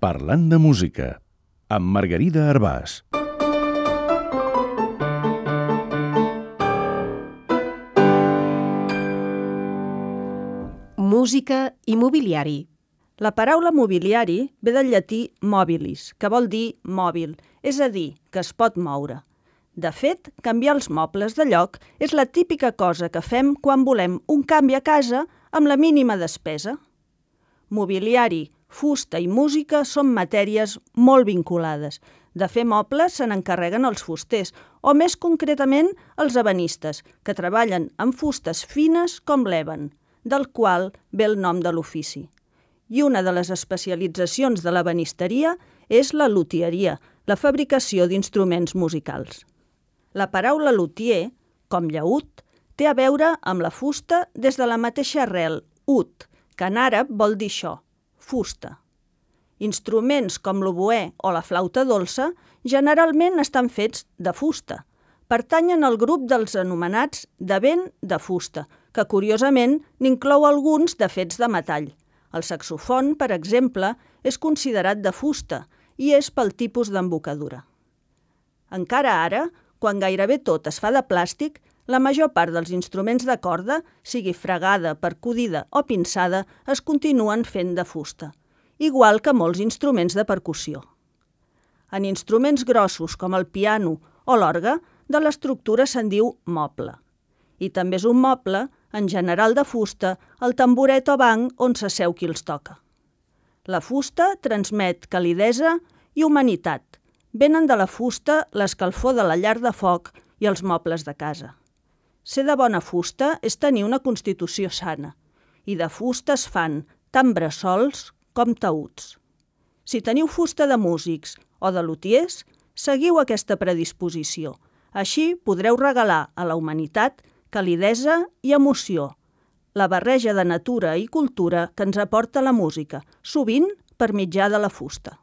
Parlant de música, amb Margarida Arbàs. Música i mobiliari. La paraula mobiliari ve del llatí mobilis, que vol dir mòbil, és a dir, que es pot moure. De fet, canviar els mobles de lloc és la típica cosa que fem quan volem un canvi a casa amb la mínima despesa. Mobiliari, fusta i música són matèries molt vinculades. De fer mobles se n'encarreguen els fusters, o més concretament els ebanistes, que treballen amb fustes fines com l'eben, del qual ve el nom de l'ofici. I una de les especialitzacions de l'ebanisteria és la luthieria, la fabricació d'instruments musicals. La paraula luthier, com llaüt, té a veure amb la fusta des de la mateixa arrel, ut, que en àrab vol dir això, fusta. Instruments com l'oboè o la flauta dolça generalment estan fets de fusta. Pertanyen al grup dels anomenats de vent de fusta, que curiosament n'inclou alguns de fets de metall. El saxofon, per exemple, és considerat de fusta i és pel tipus d'embocadura. Encara ara, quan gairebé tot es fa de plàstic, la major part dels instruments de corda, sigui fregada, percudida o pinçada, es continuen fent de fusta, igual que molts instruments de percussió. En instruments grossos com el piano o l'orgue, de l'estructura se'n diu moble. I també és un moble, en general de fusta, el tamboret o banc on s'asseu qui els toca. La fusta transmet calidesa i humanitat, Venen de la fusta l'escalfor de la llar de foc i els mobles de casa. Ser de bona fusta és tenir una constitució sana, i de fusta es fan tant bressols com taüts. Si teniu fusta de músics o de lutiers, seguiu aquesta predisposició. Així podreu regalar a la humanitat calidesa i emoció, la barreja de natura i cultura que ens aporta la música, sovint per mitjà de la fusta.